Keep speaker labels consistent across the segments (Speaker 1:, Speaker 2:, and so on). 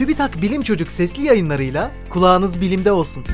Speaker 1: TÜBİTAK Bilim Çocuk sesli yayınlarıyla kulağınız bilimde olsun.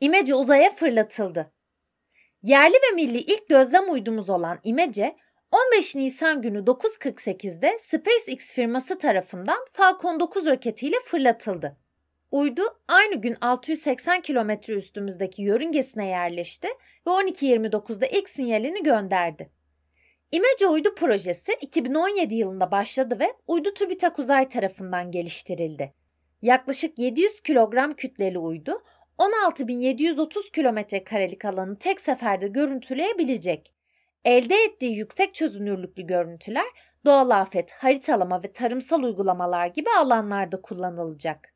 Speaker 2: İmece uzaya fırlatıldı. Yerli ve milli ilk gözlem uydumuz olan İmece, 15 Nisan günü 9.48'de SpaceX firması tarafından Falcon 9 roketiyle fırlatıldı. Uydu aynı gün 680 kilometre üstümüzdeki yörüngesine yerleşti ve 12.29'da ilk sinyalini gönderdi. İmece uydu projesi 2017 yılında başladı ve uydu TÜBİTAK Uzay tarafından geliştirildi. Yaklaşık 700 kilogram kütleli uydu 16.730 kilometre karelik alanı tek seferde görüntüleyebilecek. Elde ettiği yüksek çözünürlüklü görüntüler doğal afet, haritalama ve tarımsal uygulamalar gibi alanlarda kullanılacak.